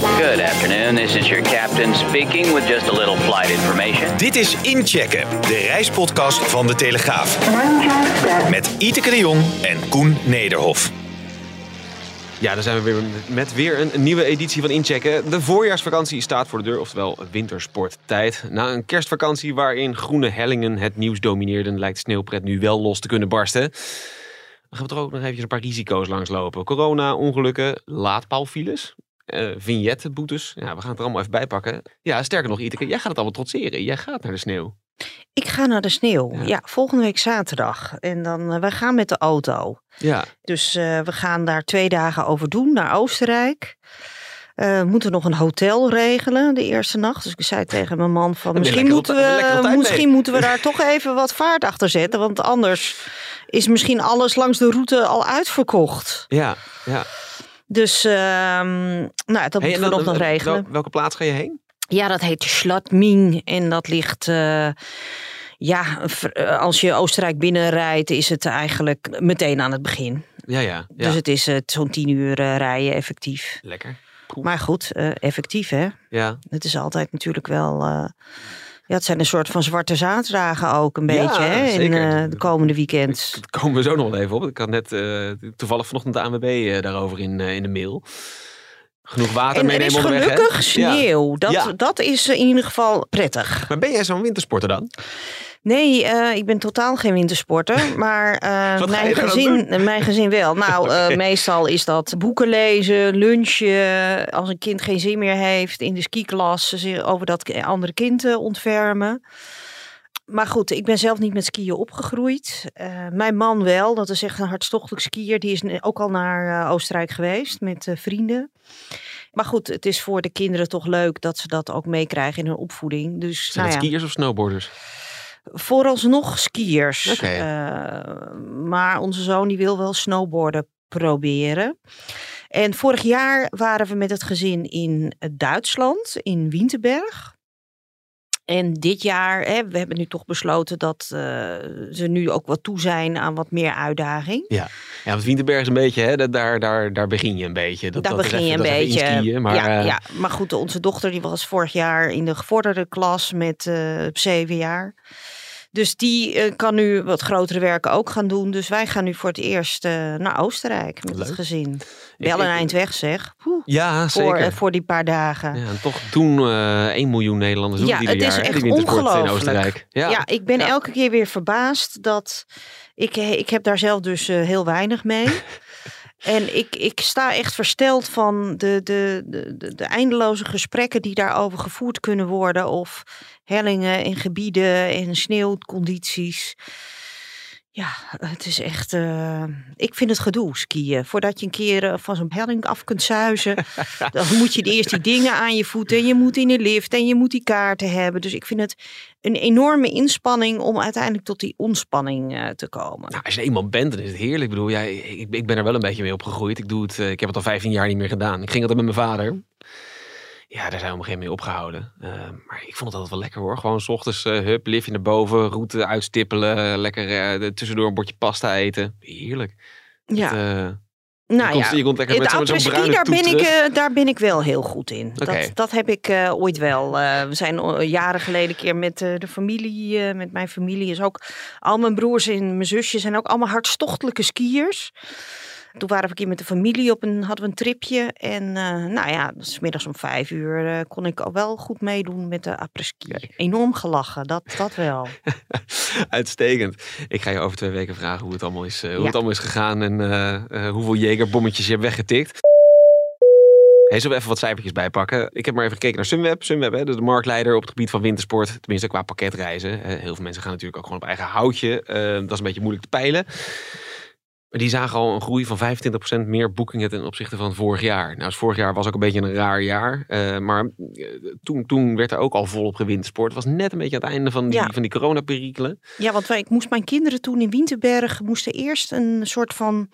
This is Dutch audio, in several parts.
Good afternoon, this is your captain speaking with just a little flight information. Dit is Inchecken, de reispodcast van De Telegraaf. Met Iteke de Jong en Koen Nederhof. Ja, dan zijn we weer met weer een, nieuwe editie van Inchecken. De voorjaarsvakantie staat voor de deur, oftewel wintersporttijd. Na een kerstvakantie waarin groene hellingen het nieuws domineerden, lijkt sneeuwpret nu wel los te kunnen barsten. Dan gaan we toch ook nog even een paar risico's langslopen. Corona, ongelukken, laadpaalfiles, uh, vignettenboetes. Ja, we gaan het er allemaal even bij pakken. Ja, sterker nog, Iteke, jij gaat het allemaal trotseren. Jij gaat naar de sneeuw. Ik ga naar de sneeuw. Ja. Ja, volgende week zaterdag. En dan, uh, wij gaan met de auto. Ja, Dus uh, we gaan daar twee dagen over doen, naar Oostenrijk. Uh, we moeten nog een hotel regelen de eerste nacht. Dus ik zei tegen mijn man van misschien, moeten we, misschien moeten we daar toch even wat vaart achter zetten. Want anders is misschien alles langs de route al uitverkocht. ja, ja. Dus ehm, nou, dat Hey, en moeten we nog regelen. wel- welke plaats ga je heen? Ja, dat heet Schladming en dat ligt... eh, ja, eh, als je Oostenrijk binnenrijdt is het eigenlijk meteen aan het begin. Ja, ja. ja. Dus het is eh, zo'n tien uur rijden effectief. Lekker. Maar goed, effectief hè. Ja, Het is altijd natuurlijk wel... ja, het zijn een soort van zwarte zaterdagen ook een Ja, beetje hè, in eh, de komende weekends. daar komen we zo nog wel even op. Ik had net eh, toevallig vanochtend de ANWB eh, daarover in, in de mail. Genoeg water En er meenemen is onderweg, hè? gelukkig Ja. sneeuw. Dat, Ja. dat is in ieder geval prettig. Maar ben jij zo'n wintersporter dan? Nee, eh, ik ben totaal geen wintersporter. Maar eh, mijn, gezin, mijn gezin wel. Nou, eh, meestal is dat boeken lezen, lunchen. Als een kind geen zin meer heeft in de skiklas, zich over dat andere kind eh, ontfermen. Maar goed, ik ben zelf niet met skiën opgegroeid. Eh, mijn man wel, dat is echt een hartstochtelijk skier. Die is ook al naar eh, Oostenrijk geweest met eh, vrienden. Maar goed, het is voor de kinderen toch leuk dat ze dat ook meekrijgen in hun opvoeding. Dus Zijn nou het ja. skiers of snowboarders? Vooralsnog skiers. Eh, maar onze zoon die wil wel snowboarden proberen. En vorig jaar waren we met het gezin in Duitsland, in Winterberg. En dit jaar, hè, we hebben nu toch besloten dat eh, ze nu ook wat toe zijn aan wat meer uitdaging. Ja, want Winterberg is een beetje, hè, dat- daar, daar, daar begin je een beetje. Dat, Daar dat begin je even- een beetje. inskiën, maar, ja, eh, ja, maar goed, onze dochter die was vorig jaar in de gevorderde klas met eh, zeven jaar. Dus die eh, kan nu wat grotere werken ook gaan doen. Dus wij gaan nu voor het eerst eh, naar Oostenrijk met Leuk. het gezin. Wel een eind weg zeg. Ja, voor, zeker. eh, voor die paar dagen. Ja, en toch doen eh 1 miljoen Nederlanders Ja, het is jaar, echt wintersport in ongelooflijk. Oostenrijk. Ja, Ja, ik ben Ja. elke keer weer verbaasd dat ik, eh, ik heb daar zelf dus eh, heel weinig mee. en ik, ik sta echt versteld van de, de, de, de, de eindeloze gesprekken die daarover gevoerd kunnen worden. Of hellingen en gebieden en sneeuwcondities. Ja, het is echt. eh, ik vind het gedoe skiën. Voordat je een keer eh, van zo'n helling af kunt zuizen, dan moet je eerst die dingen aan je voeten. En je moet in de lift en je moet die kaarten hebben. Dus ik vind het een enorme inspanning om uiteindelijk tot die ontspanning eh, te komen. Nou, als je eenmaal bent, dan is het heerlijk. Ik bedoel, ja, ik, ik ben er wel een beetje mee opgegroeid. Ik, doe het, ik heb het al 15 jaar niet meer gedaan. Ik ging altijd met mijn vader. Ja, daar zijn we op een gegeven moment opgehouden. Eh, maar ik vond het altijd wel lekker hoor. Gewoon s ochtends, eh hup, liftje naar boven, route uitstippelen. Lekker eh, tussendoor een bordje pasta eten. Heerlijk. ja, Het, eh, nou je, ja. je komt Het met bruine daar ben, ik, daar ben ik wel heel goed in. Dat, dat heb ik ooit wel. We zijn jaren geleden een keer met de familie, met mijn familie is ook. Al mijn broers en mijn zusje zijn ook allemaal hartstochtelijke skiers. Toen waren we een keer met de familie op een, hadden we een tripje. En eh, nou ja, s middags om vijf uur eh, kon ik al wel goed meedoen met de après-ski. Enorm gelachen, dat, dat wel. Uitstekend. Ik ga je over twee weken vragen hoe het allemaal is, eh, hoe Ja. het allemaal is gegaan en hoeveel Jagerbommetjes je hebt weggetikt. Hey, zullen we even wat cijfertjes bijpakken? Ik heb maar even gekeken naar Sunweb. Sunweb, hè, de marktleider op het gebied van wintersport. Tenminste, qua pakketreizen. Heel veel mensen gaan natuurlijk ook gewoon op eigen houtje. Dat is een beetje moeilijk te peilen. Maar die zagen al een groei van 25% meer boekingen ten opzichte van vorig jaar. Nou, dus vorig jaar was ook een beetje een raar jaar. Uh, maar uh, toen, toen werd er ook al volop gewindsport. Het was net een beetje aan het einde van die, Ja. van die coronaperikelen. Ja, want wij, ik moest mijn kinderen toen in Winterberg moesten eerst een soort van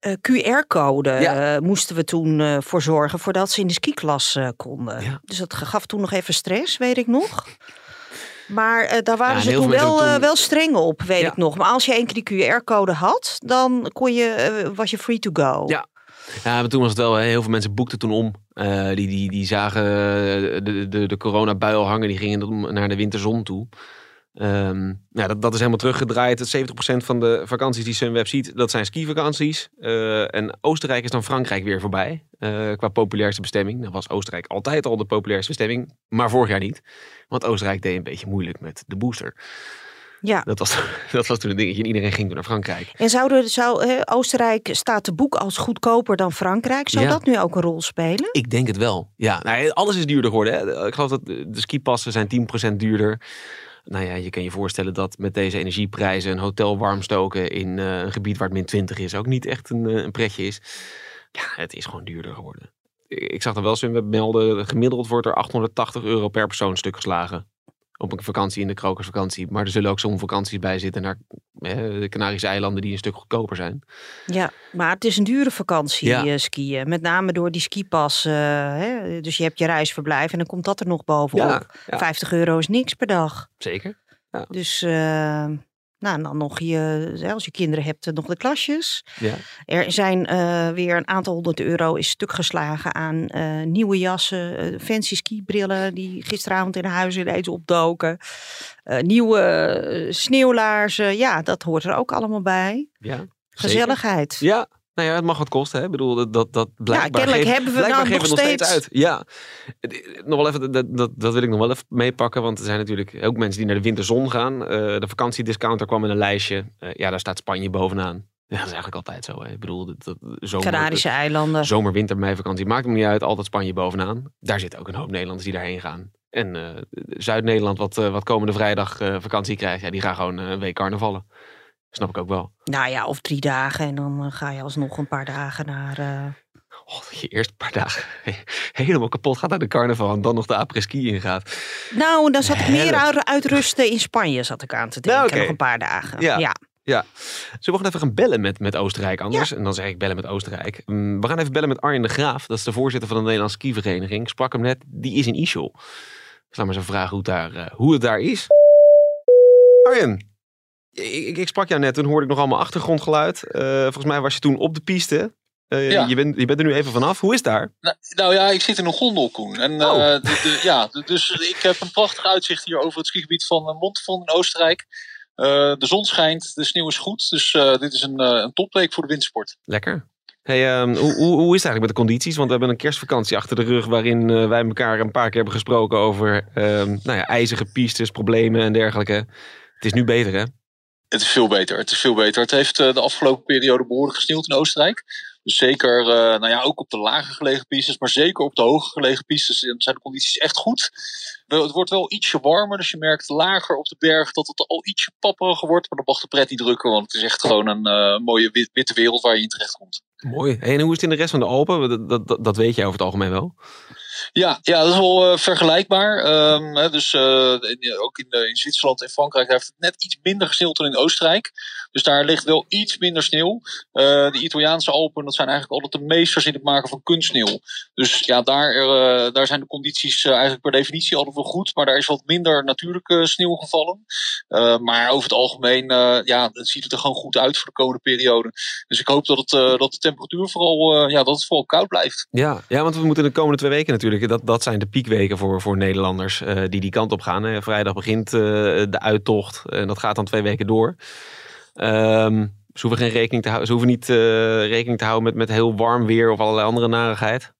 eh, QR-code Ja. eh, moesten we toen eh, voor zorgen voordat ze in de skiklas eh, konden. Ja. Dus dat gaf toen nog even stress, weet ik nog. Maar eh, daar waren en ze toen wel, toen- eh, wel streng op, weet Ja. ik nog. Maar als je één keer die QR-code had, dan kon je, eh, was je free to go. Ja. Ja, maar toen was het wel, heel veel mensen boekten toen om. Die, die, die zagen de, de, de coronabui al hangen, die gingen naar de winterzon toe. Ehm, ja, dat, dat is helemaal teruggedraaid. Het 70% van de vakanties die Sunweb ziet, dat zijn skivakanties. Eh, en Oostenrijk is dan Frankrijk weer voorbij. eh, qua populairste bestemming. Dan was Oostenrijk altijd al de populairste bestemming. Maar vorig jaar niet. Want Oostenrijk deed een beetje moeilijk met de booster. Ja. Dat was, dat was toen een dingetje. En iedereen ging toen naar Frankrijk. En zouden, zou, Oostenrijk staat te boek als goedkoper dan Frankrijk. Zou Ja. dat nu ook een rol spelen? Ik denk het wel. Ja, nou, alles is duurder geworden. Hè. Ik geloof dat de de skipassen zijn 10% duurder. Nou ja, je kan je voorstellen dat met deze energieprijzen een hotel warm stoken in eh, een gebied waar het min 20 is ook niet echt een, eh, een pretje is. Ja, het is gewoon duurder geworden. Ik zag er wel eens melden, gemiddeld wordt er 880 euro per persoon stuk geslagen. Op een vakantie in de krokersvakantie. Maar er zullen ook sommige vakanties bij zitten naar eh, de Canarische eilanden die een stuk goedkoper zijn. Ja, maar het is een dure vakantie Ja. eh, skiën. Met name door die skipas. eh, hè? Dus je hebt je reisverblijf en dan komt dat er nog bovenop. Ja, ja. 50 euro is niks per dag. Zeker. Dus eh, nou, en dan nog je, als je kinderen hebt, eh, nog de klasjes. Ja. Er zijn eh, weer een aantal honderd euro is stuk geslagen aan eh, nieuwe jassen, fancy skibrillen die gisteravond in huis ineens opdoken. Nieuwe sneeuwlaarzen, ja, dat hoort er ook allemaal bij. ja zeker. Gezelligheid. Ja, nou ja, het mag wat kosten. Hè? Ik bedoel, dat, dat, dat blijkbaar kennelijk geeft- hebben we blijkbaar nou nog steeds steeds- uit. Ja, Het- nog wel even, dat, dat, dat wil ik nog wel even meepakken. Want er zijn natuurlijk ook mensen die naar de winterzon gaan. Eh, de vakantiediscounter kwam in een lijstje. Eh, ja, daar staat Spanje bovenaan. Ja, dat is eigenlijk altijd zo. Hè? Ik bedoel, dat, dat, zomer, Canarische eilanden. zomer, winter, meivakantie. Maakt me niet uit. Altijd Spanje bovenaan. Daar zitten ook een hoop Nederlanders die daarheen gaan. En eh, Zuid-Nederland, wat, eh, wat komende vrijdag eh, vakantie krijgt. Ja, die gaan gewoon eh, een week carnavallen. Snap ik ook wel. Nou ja, of drie dagen en dan eh, ga je alsnog een paar dagen naar... eh, Oh, dat je eerst een paar dagen helemaal kapot gaat aan de carnaval en dan nog de après-ski ingaat. Nou, dan zat ik meer uitrusten in Spanje, zat ik aan te denken. Nou. Nog een paar dagen. Ja. ja. Ja. We gewoon even gaan bellen met, met Oostenrijk anders? En dan zeg ik bellen met Oostenrijk. Mm, We gaan even bellen met Arjen de Graaf. Dat is de voorzitter van de Nederlandse skivereniging. Ik sprak hem net. Die is in Ischel. Ik zal maar eens vragen hoe het daar, eh, hoe het daar is. Arjen, ik, ik, sprak jou net. Toen hoorde ik nog allemaal achtergrondgeluid. Eh, volgens mij was je toen op de piste. Eh, Ja. je, bent, je bent er nu even vanaf. Hoe is daar? Nou, nou ja, ik zit in een gondel, Koen. En, Oh. eh, de- de- ja, de- dus ik heb een prachtig uitzicht hier over het skigebied van uh, Montfon in Oostenrijk. De zon schijnt, de sneeuw is goed. Dus dit is een, een topweek voor de wintersport. Lekker. Hey, ehm, hoe, hoe, hoe is het eigenlijk met de condities? Want we hebben een kerstvakantie achter de rug waarin eh, wij elkaar een paar keer hebben gesproken over ehm, nou ja, ijzige pistes, problemen en dergelijke. Het is nu beter, hè? Het is veel beter. Het is veel beter. Het heeft eh, de afgelopen periode behoorlijk gesneeuwd in Oostenrijk. Dus zeker, eh, nou ja, ook op de lager gelegen pistes, maar zeker op de hoger gelegen pistes eh, zijn de condities echt goed. Het wordt wel ietsje warmer, dus je merkt lager op de berg dat het al ietsje papperiger wordt. Maar dat mag de pret niet drukken, want het is echt gewoon een mooie wit- witte wereld waar je in terecht komt. Mooi. En hoe is het in de rest van de Alpen? Dat, dat, dat weet jij over het algemeen wel. Ja, ja, dat is wel eh, vergelijkbaar. Ehm, hè, dus eh, in- ook in, eh, in Zwitserland en Frankrijk heeft het net iets minder gesneeuwd dan in Oostenrijk. Dus daar ligt wel iets minder sneeuw. Eh, de Italiaanse Alpen, dat zijn eigenlijk altijd de meesters in het maken van kunstsneeuw. Dus ja, daar, eh, daar zijn de condities eh, eigenlijk per definitie altijd wel goed. Maar daar is wat minder natuurlijke sneeuw gevallen. Eh, maar over het algemeen eh, ja, het ziet het er gewoon goed uit voor de komende periode. Dus ik hoop dat, het, eh, dat de temperatuur vooral, eh, ja, dat het vooral koud blijft. Ja, ja, want we moeten de komende twee weken natuurlijk. Dat, dat zijn de piekweken voor, voor Nederlanders eh, die die kant op gaan. Hè. Vrijdag begint eh, de uittocht en dat gaat dan twee weken door. Ehm, ze hoeven geen rekening te houden. Ze hoeven niet eh, rekening te houden met, met heel warm weer of allerlei andere narigheid.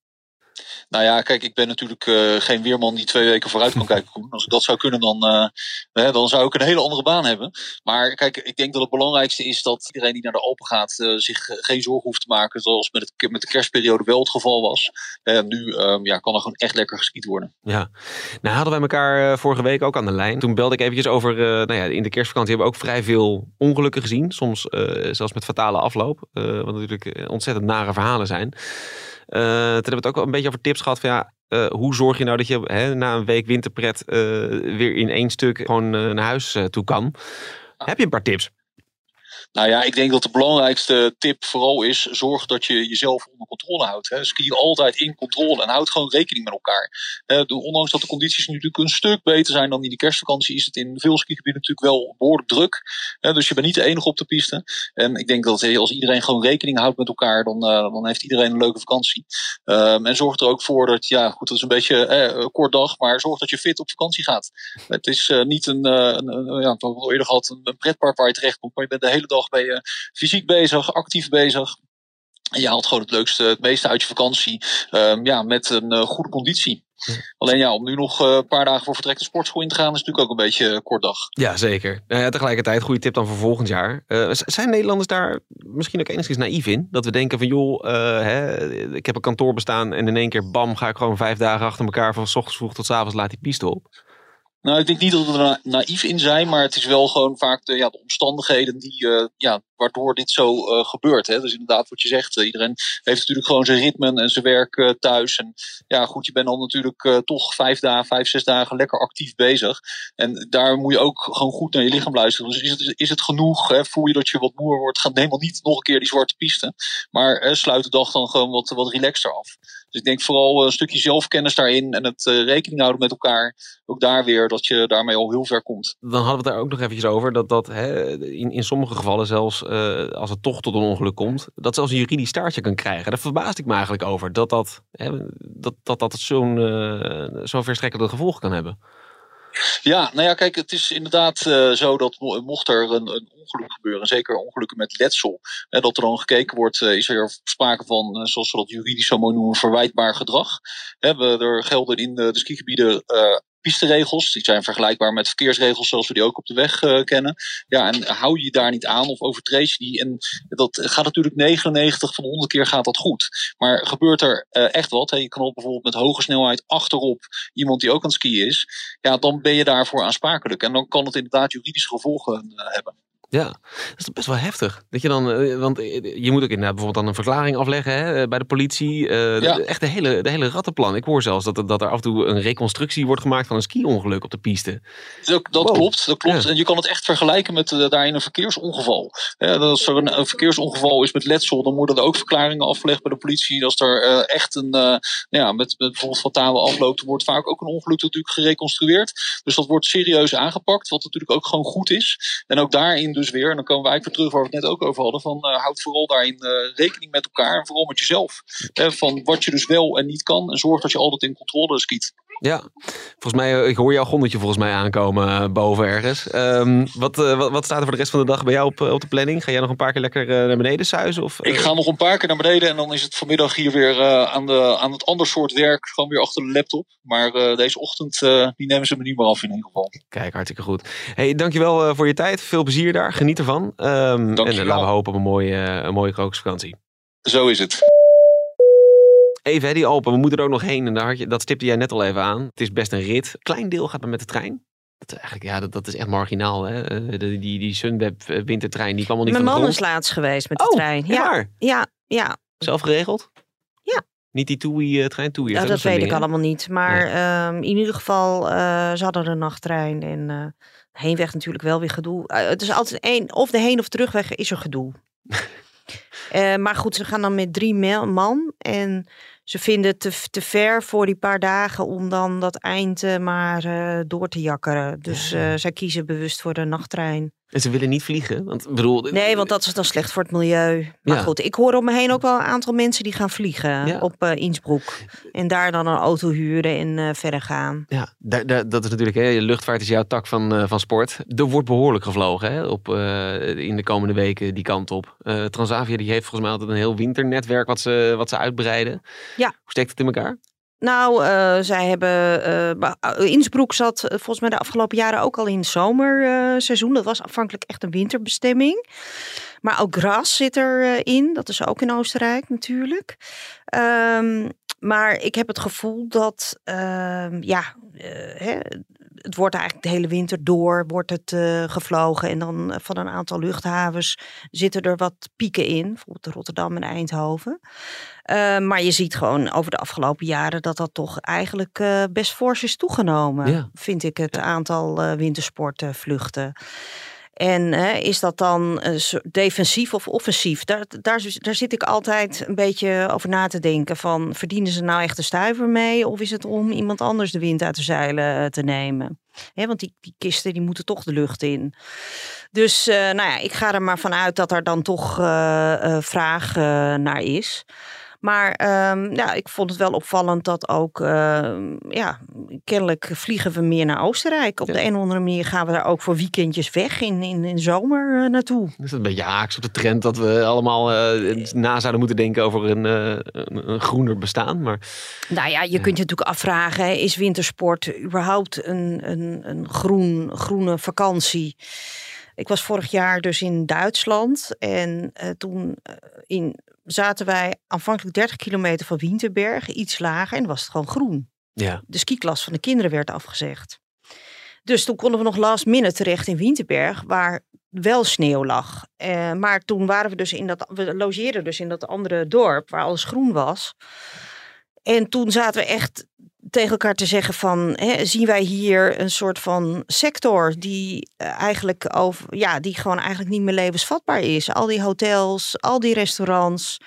Nou ja, kijk, ik ben natuurlijk uh, geen weerman die twee weken vooruit kan kijken. Koen. Als ik dat zou kunnen, dan, uh, hè, dan zou ik een hele andere baan hebben. Maar kijk, ik denk dat het belangrijkste is dat iedereen die naar de Open gaat uh, zich geen zorgen hoeft te maken. Zoals met, het, met de kerstperiode wel het geval was. En nu um, ja, kan er gewoon echt lekker geskiet worden. Ja, nou hadden wij elkaar vorige week ook aan de lijn. Toen belde ik eventjes over, nou ja, in de kerstvakantie hebben we ook vrij veel ongelukken gezien. Soms zelfs met fatale afloop. wat natuurlijk ontzettend nare verhalen zijn. Toen hebben we het ook wel een beetje over tips gehad van ja, uh, hoe zorg je nou dat je hè, na een week winterpret uh, weer in één stuk gewoon naar huis toe kan? Heb je een paar tips? Nou ja, ik denk dat de belangrijkste tip vooral is: zorg dat je jezelf onder controle houdt. Hè. Ski altijd in controle en houd gewoon rekening met elkaar. Uh, ondanks dat de condities natuurlijk een stuk beter zijn dan in die kerstvakantie, is het in veel skigebieden natuurlijk wel behoorlijk druk. dus je bent niet de enige op de piste. En ik denk dat als iedereen gewoon rekening houdt met elkaar, dan, uh, dan heeft iedereen een leuke vakantie. Um, en zorg er ook voor dat, ja, goed, dat is een beetje eh, kort dag, maar zorg dat je fit op vakantie gaat. Het is uh, niet een, een, ja, eerder gehad, een, een pretpark waar je terecht komt, maar je bent de hele dag ben je fysiek bezig, actief bezig. En je haalt gewoon het leukste, het meeste uit je vakantie. Um, ja, met een uh, goede conditie. Alleen ja, om nu nog uh, een paar dagen voor vertrek de sportschool in te gaan, is natuurlijk ook een beetje een kort dag. Ja, zeker. Uh, tegelijkertijd, goede tip dan voor volgend jaar. Uh, zijn Nederlanders daar misschien ook enigszins naïef in? Dat we denken van joh, hè, ik heb een kantoor bestaan en in één keer bam, ga ik gewoon vijf dagen achter elkaar van s ochtends vroeg tot s avonds laat die piste op. Nou, ik denk niet dat we er naïef in zijn, maar het is wel gewoon vaak de, ja, de omstandigheden die, uh, ja, waardoor dit zo uh, gebeurt. Hè. Dus inderdaad, wat je zegt, uh, iedereen heeft natuurlijk gewoon zijn ritme en zijn werk thuis. En ja, goed, je bent dan natuurlijk toch vijf dagen, vijf, zes dagen lekker actief bezig. En daar moet je ook gewoon goed naar je lichaam luisteren. Dus is het, is het genoeg? Hè? Voel je dat je wat moer wordt? Ga neem dan niet nog een keer die zwarte piste. Maar sluit de dag dan gewoon wat, wat relaxter af. Dus ik denk vooral een stukje zelfkennis daarin en het rekening houden met elkaar. Ook daar weer dat je daarmee al heel ver komt. Dan hadden we het daar ook nog eventjes over dat dat hè, in, in sommige gevallen zelfs uh, als het toch tot een ongeluk komt, dat zelfs een juridisch staartje kan krijgen. Daar verbaasde ik me eigenlijk over dat dat, hè, dat, dat, dat zo'n uh, zo'n verstrekkende gevolg kan hebben. Ja, nou ja, kijk, het is inderdaad uh, zo dat mocht er een, een, ongeluk gebeuren, zeker ongelukken met letsel, hè, dat er dan gekeken wordt, is er sprake van, zoals we dat juridisch zo mooi noemen, verwijtbaar gedrag. Hè, we, er gelden in de skigebieden pisteregels. Die zijn vergelijkbaar met verkeersregels zoals we die ook op de weg uh, kennen. Ja, en hou je daar niet aan of overtreed je die? En dat gaat natuurlijk 99 van de 100 keer gaat dat goed. Maar gebeurt er uh, echt wat? Hè? Je knalt bijvoorbeeld met hoge snelheid achterop iemand die ook aan het skiën is. Ja, dan ben je daarvoor aansprakelijk. En dan kan het inderdaad juridische gevolgen uh, hebben. Ja, dat is best wel heftig. Dat je dan, eh, want eh, je moet ook inderdaad bijvoorbeeld dan een verklaring afleggen hè, eh, bij de politie. Uh, ja. Echt de hele, de hele rattenplan. Ik hoor zelfs dat, dat er af en toe een reconstructie wordt gemaakt van een ski-ongeluk op de piste. Dat, dat klopt, dat klopt. Ja. En je kan het echt vergelijken met uh, daarin een verkeersongeval. Ja, als er een, een, verkeersongeval is met letsel, dan worden er ook verklaringen afgelegd bij de politie. Als er uh, echt een, ja, met, met bijvoorbeeld fatale afloop, dan wordt vaak ook een ongeluk natuurlijk gereconstrueerd. Dus dat wordt serieus aangepakt, wat natuurlijk ook gewoon goed is. En ook daarin dus weer, en dan komen we eigenlijk weer terug waar we het net ook over hadden, van uh, houd vooral daarin uh, rekening met elkaar en vooral met jezelf. Uh, van wat je dus wel en niet kan en zorg dat je altijd in controle skiet. Ja, volgens mij, ik hoor jouw gondetje volgens mij aankomen boven ergens. Um, wat, wat, wat, staat er voor de rest van de dag bij jou op, op de planning? Ga jij nog een paar keer lekker naar beneden suizen? Of, ik ga nog een paar keer naar beneden en dan is het vanmiddag hier weer aan, de, aan het ander soort werk, gewoon weer achter de laptop. Maar deze ochtend, die nemen ze me niet meer af in ieder geval. Kijk, hartstikke goed. Hey, dankjewel voor je tijd. Veel plezier daar. Geniet ervan. Um, en laten we hopen op een mooie, een mooie krokusvakantie. Zo is het. Even, hè, die Alpen, we moeten er ook nog heen. En daar had je, dat stipte jij net al even aan. Het is best een rit. Klein deel gaat maar met de trein. Dat, eigenlijk, ja, dat, dat is echt marginaal. Hè? De, die, die Sunweb wintertrein, die kwam al niet Mijn van man is laatst geweest met de oh, trein. Ja, ja, ja. Zelf geregeld? Ja. Niet die TUI-trein, TUI. Ja, dat weet ik allemaal niet. Maar ja. um, in ieder geval, uh, ze hadden een nachttrein. En uh, heenweg natuurlijk wel weer gedoe. Het is altijd één, of de heen- of terugweg is er gedoe. uh, maar goed, ze gaan dan met drie man. En ze vinden het te, te ver voor die paar dagen om dan dat eind uh, maar uh, door te jakkeren. Dus ja. zij kiezen bewust voor de nachttrein. En ze willen niet vliegen? Want, bedoel, nee, want dat is dan slecht voor het milieu. Maar ja. goed, ik hoor om me heen ook wel een aantal mensen die gaan vliegen ja. op uh, Innsbruck. En daar dan een auto huren en uh, verder gaan. Ja, daar, daar, dat is natuurlijk, hè, luchtvaart is jouw tak van, uh, van sport. Er wordt behoorlijk gevlogen hè, op, in de komende weken die kant op. Transavia die heeft volgens mij altijd een heel winternetwerk wat ze, wat ze uitbreiden. Ja. Hoe steekt het in elkaar? Nou, eh, zij hebben. eh Innsbruck zat volgens mij de afgelopen jaren ook al in het zomerseizoen. dat was afhankelijk echt een winterbestemming. Maar ook Gras zit erin. dat is ook in Oostenrijk natuurlijk. Ehm, maar ik heb het gevoel dat. ehm, ja, hè, het wordt eigenlijk de hele winter door wordt het eh, gevlogen. En dan eh, van een aantal luchthavens zitten er wat pieken in. Bijvoorbeeld Rotterdam en Eindhoven. Uh, maar je ziet gewoon over de afgelopen jaren dat dat toch eigenlijk uh, best fors is toegenomen. Ja. Vind ik het aantal wintersportvluchten. En is dat dan defensief of offensief? Daar, daar, daar zit ik altijd een beetje over na te denken. Van verdienen ze nou echt de stuiver mee? Of is het om iemand anders de wind uit de zeilen te nemen? Want die, die kisten die moeten toch de lucht in. Dus uh, nou ja, ik ga er maar vanuit dat er dan toch vraag naar is. Maar um, ja, ik vond het wel opvallend dat ook, ja, kennelijk vliegen we meer naar Oostenrijk. Op ja. de een of andere manier gaan we daar ook voor weekendjes weg in, in, in zomer naartoe. Is dat een beetje haaks op de trend dat we allemaal na zouden moeten denken over een, een, een, groener bestaan? Maar, nou ja, je kunt je natuurlijk afvragen, is wintersport überhaupt een, een, een groen, groene vakantie? Ik was vorig jaar dus in Duitsland en uh, toen uh, in, zaten wij aanvankelijk 30 kilometer van Winterberg, iets lager, en was het gewoon groen. Ja. De skiklas van de kinderen werd afgezegd. Dus toen konden we nog last minute terecht in Winterberg, waar wel sneeuw lag. Uh, maar toen waren we dus in dat, we logeerden dus in dat andere dorp waar alles groen was. En toen zaten we echt tegen elkaar te zeggen van, hè, zien wij hier een soort van sector die eigenlijk over, ja, die gewoon eigenlijk niet meer levensvatbaar is. Al die hotels, al die restaurants.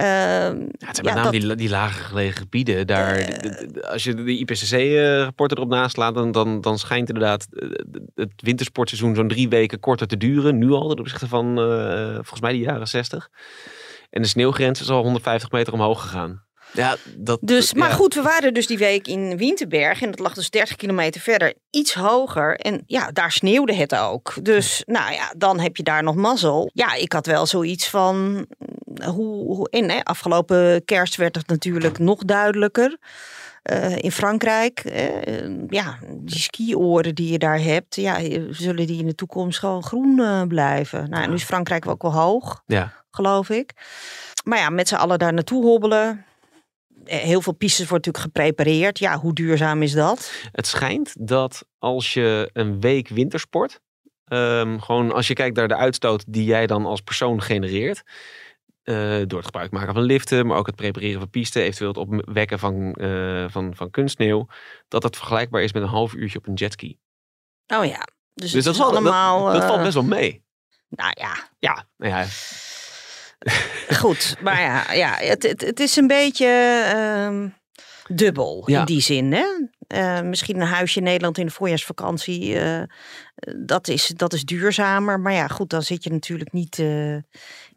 Uh, ja, het zijn met name die, die lager gelegen gebieden. Daar, uh, als je de IPCC-rapporten erop naslaat, dan, dan, dan schijnt inderdaad het wintersportseizoen zo'n drie weken korter te duren. Nu al, ten opzichte van volgens mij de jaren 60. En de sneeuwgrens is al 150 meter omhoog gegaan. Ja, dat, dus, maar ja. goed, we waren dus die week in Winterberg en dat lag dus 30 kilometer verder, iets hoger. En ja, daar sneeuwde het ook. Dus nou ja, dan heb je daar nog mazzel. Ja, ik had wel zoiets van, hoe, hoe en hè, afgelopen kerst werd het natuurlijk nog duidelijker. Uh, in Frankrijk, uh, ja, die skioren die je daar hebt, ja, zullen die in de toekomst gewoon groen uh, blijven. Nou, nu is Frankrijk ook wel hoog, ja. geloof ik. Maar ja, met z'n allen daar naartoe hobbelen, heel veel pistes wordt natuurlijk geprepareerd. Ja, hoe duurzaam is dat? Het schijnt dat als je een week wintersport, um, gewoon als je kijkt naar de uitstoot die jij dan als persoon genereert, uh, door het gebruik maken van liften, maar ook het prepareren van pisten, eventueel het opwekken van, uh, van, van kunstsneeuw, dat dat vergelijkbaar is met een half uurtje op een jetski. Oh ja, dus, dus dat, is allemaal. Dat, dat valt best wel mee. Nou ja. Ja, nou ja. Goed, maar ja, ja het, het, het is een beetje uh, dubbel Ja. in die zin. Hè? Uh, misschien een huisje in Nederland in de voorjaarsvakantie, uh, dat, is, dat is duurzamer. Maar ja, goed, dan zit je natuurlijk niet uh,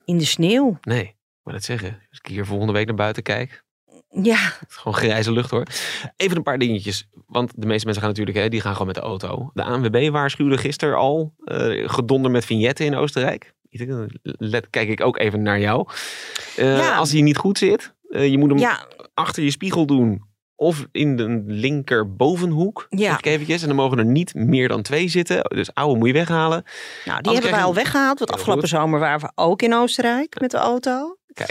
in de sneeuw. Nee, maar dat zeggen. Als ik hier volgende week naar buiten kijk, Ja, gewoon grijze lucht hoor. Even een paar dingetjes, want de meeste mensen gaan natuurlijk, hè, die gaan gewoon met de auto. De ANWB waarschuwde gisteren al gedonder met vignetten in Oostenrijk. Let, kijk ik ook even naar jou. Uh, Ja. Als hij niet goed zit, uh, je moet hem ja, achter je spiegel doen. Of in de linker bovenhoek. Ja. Ik eventjes. En dan mogen er niet meer dan twee zitten. Dus oude moet je weghalen. nou, die hebben wij al weggehaald. Want afgelopen goed. zomer waren we ook in Oostenrijk met de auto. Kijk.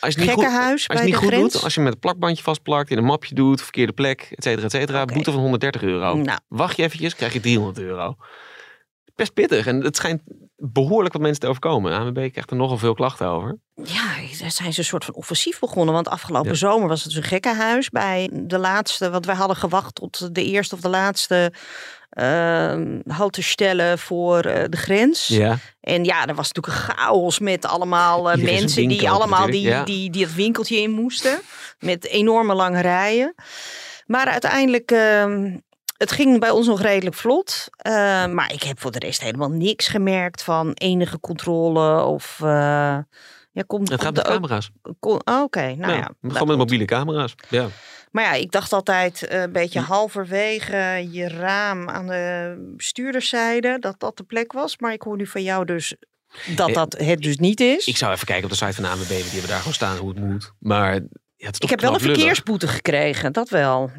Als je het niet goed, als je niet goed grens. doet, als je met het plakbandje vastplakt, in een mapje doet, verkeerde plek, et cetera, et cetera, boete van 130 euro. Nou. Wacht je eventjes, krijg je 300 euro. Best pittig. En het schijnt behoorlijk wat mensen te overkomen. ANWB krijgt er nogal veel klachten over. Ja, daar zijn ze een soort van offensief begonnen. Want afgelopen Ja. zomer was het een gekkenhuis bij de laatste. Want wij hadden gewacht tot de eerste of de laatste uh, haltestellen voor eh, de grens. Ja. En ja, er was natuurlijk een chaos met allemaal eh, mensen die allemaal die, ja. die, die het winkeltje in moesten. Met enorme lange rijen. Maar uiteindelijk, ehm, het ging bij ons nog redelijk vlot. Eh, maar ik heb voor de rest helemaal niks gemerkt van enige controle of... eh, ja, komt, Het gaat met ook- camera's. oh, Oké, nou ja. gewoon met mobiele camera's. Ja. maar ja, ik dacht altijd eh, een beetje halverwege je raam aan de bestuurderszijde dat dat de plek was. Maar ik hoor nu van jou dus dat dat het dus niet is. Ik zou even kijken op de site van de ANWB, die hebben daar gewoon staan hoe het moet. Maar Ja, het is Ik heb wel een verkeersboete gekregen, dat wel.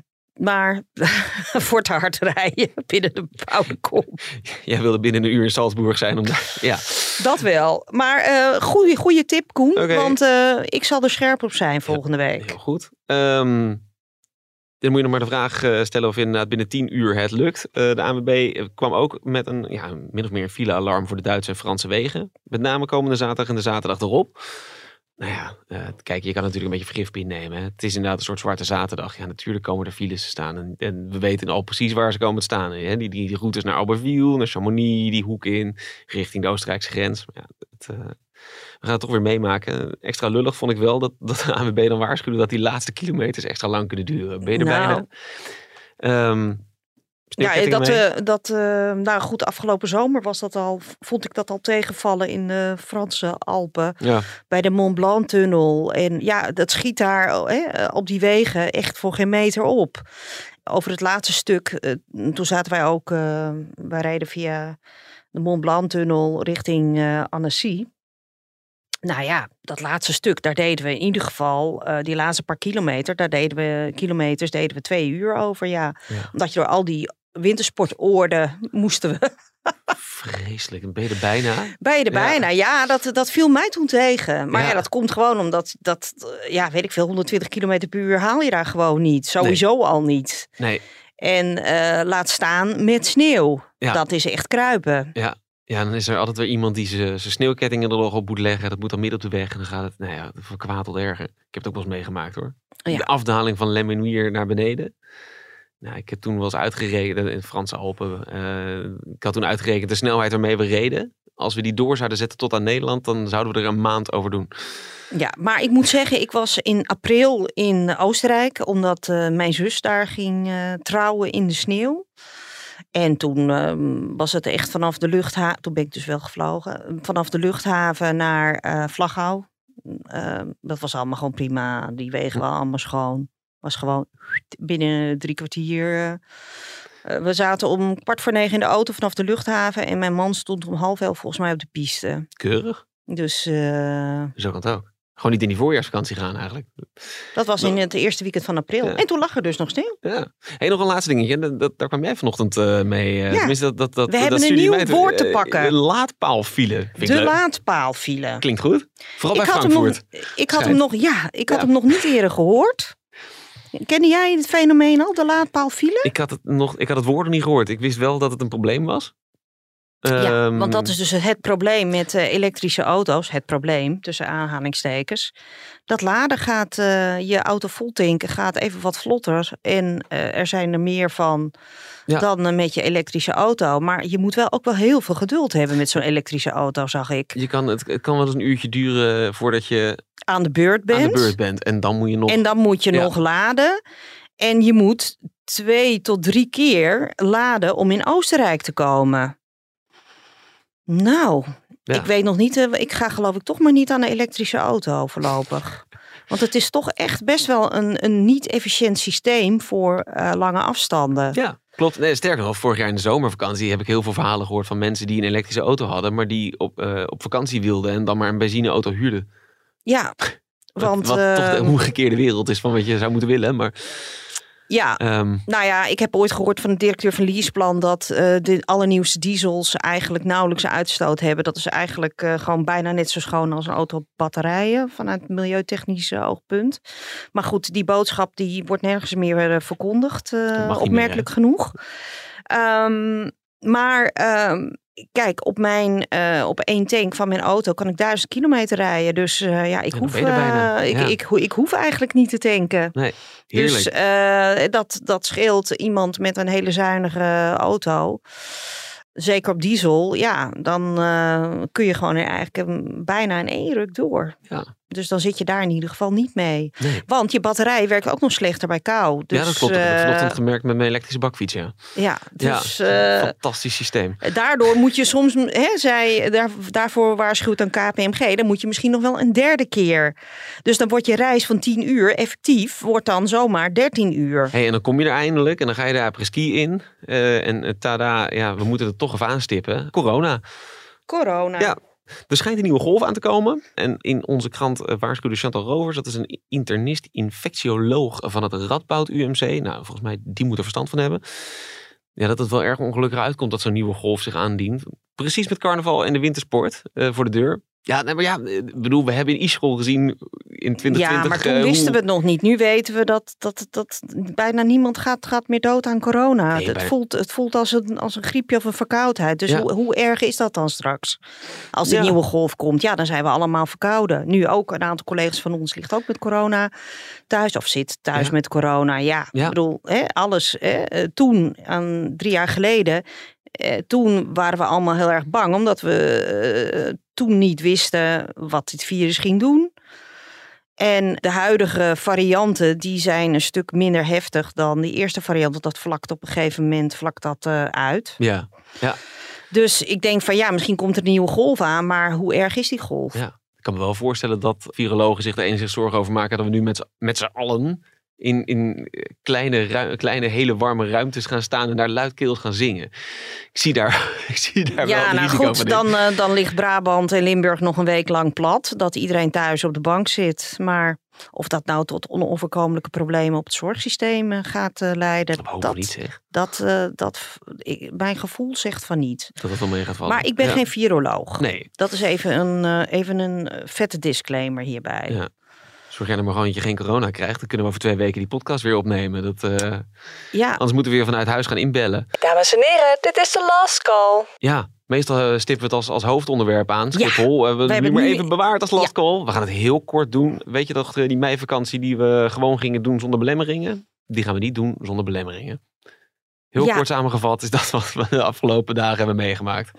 Maar voor het hard rijden binnen de bouwde kom. Jij wilde binnen een uur in Salzburg zijn. Om ja. Dat wel. Maar eh goede, goede tip, Koen. Want eh, ik zal er scherp op zijn volgende week. Heel goed. Ehm, dan moet je nog maar de vraag eh, stellen of inderdaad binnen 10 uur het lukt. De ANWB kwam ook met een ja, min of meer een file-alarm voor de Duitse en Franse wegen. Met name komende zaterdag en de zaterdag erop. Nou ja, eh, kijk, je kan natuurlijk een beetje vergif innemen. Hè. Het is inderdaad een soort zwarte zaterdag. Ja, natuurlijk komen er files te staan. En, en we weten al precies waar ze komen te staan. Hè. Die, die, die routes naar Albertville, naar Chamonix, die hoek in, richting de Oostenrijkse grens. Maar ja, het, eh, we gaan het toch weer meemaken. Extra lullig vond ik wel dat, dat de ANWB dan waarschuwde dat die laatste kilometers extra lang kunnen duren. Ben je er Nou. bijna? Ehm, Ja, dat, eh, dat eh, nou goed, afgelopen zomer was dat al, vond ik dat al tegenvallen in de Franse Alpen. ja, Bij de Mont Blanc tunnel. En ja, dat schiet daar oh, hè, op die wegen echt voor geen meter op. Over het laatste stuk, eh, toen zaten wij ook, eh, wij reden via de Mont Blanc tunnel richting eh Annecy. Nou ja, dat laatste stuk, daar deden we in ieder geval, eh, die laatste paar kilometer, daar deden we, kilometers deden we twee uur over, ja. Ja. Omdat je door al die wintersportoorden moesten we vreselijk. Ben je er bijna? ben je er Ja. bijna? Ja, dat, dat viel mij toen tegen. Maar ja. Ja. dat komt gewoon omdat, dat, eh, ja, weet ik veel, 120 km per uur haal je daar gewoon niet. Sowieso al niet. Nee. En eh, laat staan met sneeuw. Ja. Dat is echt kruipen. Ja, dan is er altijd weer iemand die zijn sneeuwkettingen er nog op moet leggen. Dat moet dan midden op de weg. En dan gaat het, nou ja, tot erger. Ik heb het ook wel eens meegemaakt hoor. Ja. De afdaling van Lemenuier naar beneden. Nou, ik heb toen wel eens uitgerekend in de Franse Alpen. eh, ik had toen uitgerekend de snelheid waarmee we reden. Als we die door zouden zetten tot aan Nederland, dan zouden we er een maand over doen. Ja, maar ik moet zeggen, ik was in april in Oostenrijk. Omdat eh, mijn zus daar ging eh, trouwen in de sneeuw. En toen ehm, was het echt vanaf de luchthaven, toen ben ik dus wel gevlogen, vanaf de luchthaven naar Vlagau. Ehm, dat was allemaal gewoon prima. Die wegen waren allemaal schoon. Was gewoon binnen drie kwartier. eh, eh, we zaten om kwart voor negen in de auto vanaf de luchthaven. En mijn man stond om half elf volgens mij op de piste. Keurig. Dus eh, Zo kan het ook. Gewoon niet in die voorjaarsvakantie gaan eigenlijk. dat was in het eerste weekend van april. Ja. En toen lag er dus nog sneeuw. Ja. Hey, nog een laatste dingetje. Dat, dat- daar kwam jij vanochtend mee. Ja. tenminste, dat, dat, dat, We dat hebben een nieuw woord te pakken. De laadpaalfile. Vind De laadpaalfile. Klinkt goed. Vooral Ik bij had, hem nog, Frankfurt. ik had hem nog, ja, ik had hem nog niet eerder gehoord. Kende jij het fenomeen al, de laadpaalfile? Ik had, het nog, ik had het woord niet gehoord. Ik wist wel dat het een probleem was. Ja, Ehm, want dat is dus het probleem met eh, elektrische auto's. Het probleem, tussen aanhalingstekens. Dat laden gaat, eh, je auto vol tanken gaat even wat vlotter. En eh, er zijn er meer van Ja. dan met je elektrische auto. Maar je moet wel ook wel heel veel geduld hebben met zo'n elektrische auto, zag ik. Je kan, het, het kan wel eens een uurtje duren voordat je Aan de beurt bent. aan de beurt bent. En dan moet je nog... En dan moet je Ja. nog laden. En je moet twee tot drie keer laden om in Oostenrijk te komen. Nou, Ja. ik weet nog niet. eh, Ik ga geloof ik toch maar niet aan een elektrische auto voorlopig. Want het is toch echt best wel een, een niet-efficiënt systeem voor eh, lange afstanden. Ja, klopt. Nee, sterker nog, vorig jaar in de zomervakantie heb ik heel veel verhalen gehoord van mensen die een elektrische auto hadden, maar die op, eh, op vakantie wilden en dan maar een benzineauto huurden. Ja, Wat, want wat toch de omgekeerde wereld is van wat je zou moeten willen. Maar ja, ehm, Nou ja, ik heb ooit gehoord van de directeur van Leaseplan dat eh, de allernieuwste diesels eigenlijk nauwelijks uitstoot hebben. Dat is eigenlijk eh, gewoon bijna net zo schoon als een auto op batterijen vanuit milieutechnisch oogpunt. Maar goed, die boodschap die wordt nergens meer eh, verkondigd, meer, opmerkelijk genoeg. Ehm, maar ehm, kijk, op, mijn, eh, op één tank van mijn auto kan ik duizend kilometer rijden. Dus eh, ja, ik hoef, eh, ik, ik, ik hoef eigenlijk niet te tanken. nee. Dus dat, dat scheelt iemand met een hele zuinige auto. Zeker op diesel, ja, dan kun je gewoon eigenlijk een- bijna in één ruk door. ja. Dus dan zit je daar in ieder geval niet mee. Nee. Want je batterij werkt ook nog slechter bij kou. Dus, ja, dat klopt. Ik heb eh, vanochtend gemerkt met mijn elektrische bakfiets. Ja, ja, dus ja eh, fantastisch systeem. daardoor moet je soms, hè, zij, daar, daarvoor waarschuwt dan KPMG, dan moet je misschien nog wel een derde keer. Dus dan wordt je reis van 10 uur effectief, wordt dan zomaar 13 uur. Hey, en dan kom je er eindelijk en dan ga je de apres-ski in. eh, en tada, ja, we moeten het toch even aanstippen. Corona. Corona. Ja. Er schijnt een nieuwe golf aan te komen. En in onze krant uh, waarschuwde Chantal Rovers, dat is een internist, infectioloog van het Radboud UMC. Nou, volgens mij, die moet er verstand van hebben. Ja, dat het wel erg ongelukkig uitkomt dat zo'n nieuwe golf zich aandient. Precies met carnaval en de wintersport uh, voor de deur. Ja, nee, maar ja, bedoel, we hebben in e-school gezien in 2020... Ja, maar toen uh, wisten hoe... we het nog niet. Nu weten we dat, dat, dat bijna niemand gaat, gaat meer dood aan corona. Nee, het, bijna... voelt, het voelt als een, als een griepje of een verkoudheid. Dus ja. hoe, hoe erg is dat dan straks? Als die ja. nieuwe golf komt, ja, dan zijn we allemaal verkouden. Nu ook, een aantal collega's van ons ligt ook met corona thuis. Of zit thuis met corona. Ja, ik bedoel, hè, alles. Hè, toen, aan, drie jaar geleden... Eh, toen waren we allemaal heel erg bang, omdat we eh, toen niet wisten wat dit virus ging doen. En de huidige varianten die zijn een stuk minder heftig dan die eerste variant. Want dat vlakt op een gegeven moment vlakt dat, uh, uit. Ja, ja. Dus ik denk van ja, misschien komt er een nieuwe golf aan. Maar hoe erg is die golf? Ja. Ik kan me wel voorstellen dat virologen zich er enigszins zorgen over maken. Dat we nu met, met z'n allen in, in kleine, kleine, hele warme ruimtes gaan staan en daar luidkeels gaan zingen. Ik zie daar, ik zie daar ja, wel nou goed, dan, uh, dan ligt Brabant en Limburg nog een week lang plat. Dat iedereen thuis op de bank zit. Maar of dat nou tot onoverkomelijke problemen op het zorgsysteem gaat uh, leiden. Dat, dat, niet, zeg. dat, uh, dat ik, mijn gevoel zegt van niet. Dat het wel mee gaat vallen. Maar ik ben ja. geen viroloog. Nee. Dat is even een, even een vette disclaimer hierbij. Ja. Zorg jij maar gewoon dat je geen corona krijgt. Dan kunnen we over twee weken die podcast weer opnemen. Dat, uh, ja. Anders moeten we weer vanuit huis gaan inbellen. Dames en heren, dit is de last call. Ja, meestal uh, stippen we het als, als hoofdonderwerp aan. Schiphol. Ja, we hebben het nu maar even bewaard als last call. We gaan het heel kort doen. Weet je toch, die meivakantie die we gewoon gingen doen zonder belemmeringen? Die gaan we niet doen zonder belemmeringen. Heel ja. kort samengevat is dat wat we de afgelopen dagen hebben meegemaakt.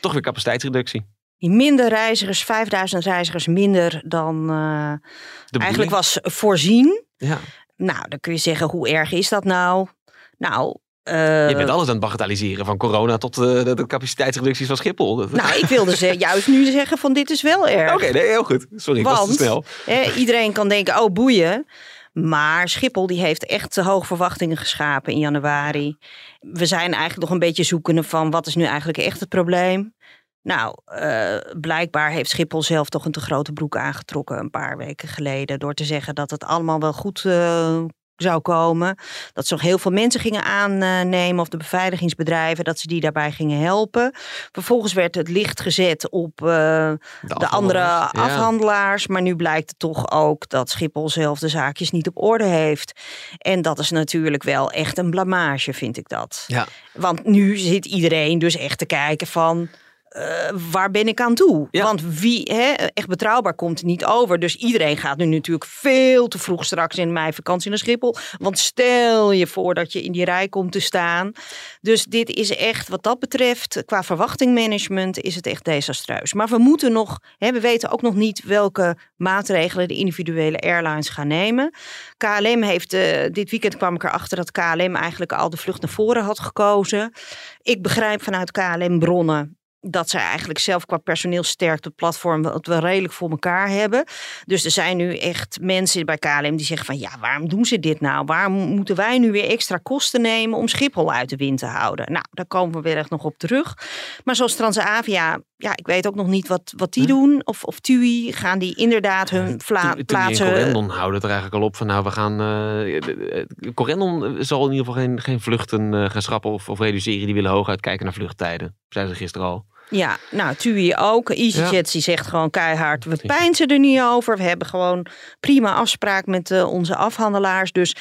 Toch weer capaciteitsreductie. Minder reizigers, 5000 reizigers minder dan uh, eigenlijk was voorzien. Ja. Nou, dan kun je zeggen, hoe erg is dat nou? Nou, uh, je bent alles aan het bagatelliseren, van corona tot uh, de, capaciteitsreducties van Schiphol. Nou, ik wilde ze juist nu zeggen van dit is wel erg. Oké, okay, nee, heel goed. Sorry, Want, ik was te snel. Eh, iedereen kan denken, oh boeien. Maar Schiphol die heeft echt te hoge verwachtingen geschapen in januari. We zijn eigenlijk nog een beetje zoekende van wat is nu eigenlijk echt het probleem. Nou, uh, blijkbaar heeft Schiphol zelf toch een te grote broek aangetrokken een paar weken geleden. Door te zeggen dat het allemaal wel goed uh, zou komen. Dat ze nog heel veel mensen gingen aannemen, of de beveiligingsbedrijven, dat ze die daarbij gingen helpen. Vervolgens werd het licht gezet op uh, de, de andere ja. afhandelaars. Maar nu blijkt het toch ook dat Schiphol zelf de zaakjes niet op orde heeft. En dat is natuurlijk wel echt een blamage, vind ik dat. Ja. Want nu zit iedereen dus echt te kijken van. Uh, waar ben ik aan toe? Ja. Want wie hè, echt betrouwbaar komt niet over. Dus iedereen gaat nu natuurlijk veel te vroeg straks in mijn vakantie naar Schiphol. Want stel je voor dat je in die rij komt te staan. Dus dit is echt wat dat betreft, qua verwachtingmanagement, is het echt desastreus. Maar we moeten nog, hè, we weten ook nog niet welke maatregelen de individuele airlines gaan nemen. KLM heeft, uh, dit weekend kwam ik erachter dat KLM eigenlijk al de vlucht naar voren had gekozen. Ik begrijp vanuit KLM bronnen dat zij eigenlijk zelf qua personeelsterkte het platform wat we redelijk voor elkaar hebben. Dus er zijn nu echt mensen bij KLM die zeggen van ja, waarom doen ze dit nou? Waarom moeten wij nu weer extra kosten nemen om Schiphol uit de wind te houden? Nou, daar komen we weer echt nog op terug. Maar zoals Transavia, ja, ik weet ook nog niet wat, wat die doen. Of, of TUI, gaan die inderdaad hun vla- Toen- plaatsen... Toen Corendon houden het er eigenlijk al op van nou we gaan... eh Corendon zal in ieder geval geen, geen vluchten eh, gaan schrappen of, of reduceren. Die willen hooguit kijken naar vluchttijden. Zeiden ze gisteren al. Ja, nou, TUI ook. EasyJet die zegt gewoon keihard, we pijnsen er niet over. We hebben gewoon prima afspraak met uh, onze afhandelaars. Dus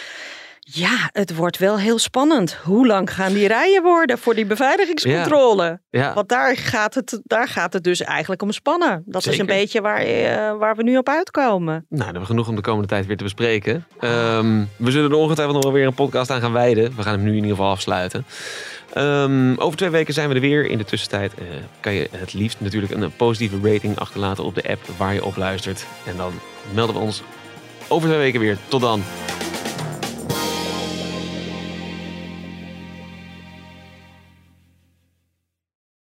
ja, het wordt wel heel spannend. Hoe lang gaan die rijen worden voor die beveiligingscontrole? Ja. Want daar gaat, het, daar gaat het dus eigenlijk om spannen. Dat is een beetje waar, uh, waar we nu op uitkomen. Nou, dan hebben we genoeg om de komende tijd weer te bespreken. Um, we zullen er ongetwijfeld nog wel weer een podcast aan gaan wijden. We gaan hem nu in ieder geval afsluiten. Um, over twee weken zijn we er weer. In de tussentijd uh, kan je het liefst natuurlijk een positieve rating achterlaten op de app waar je op luistert. En dan melden we ons over twee weken weer. Tot dan.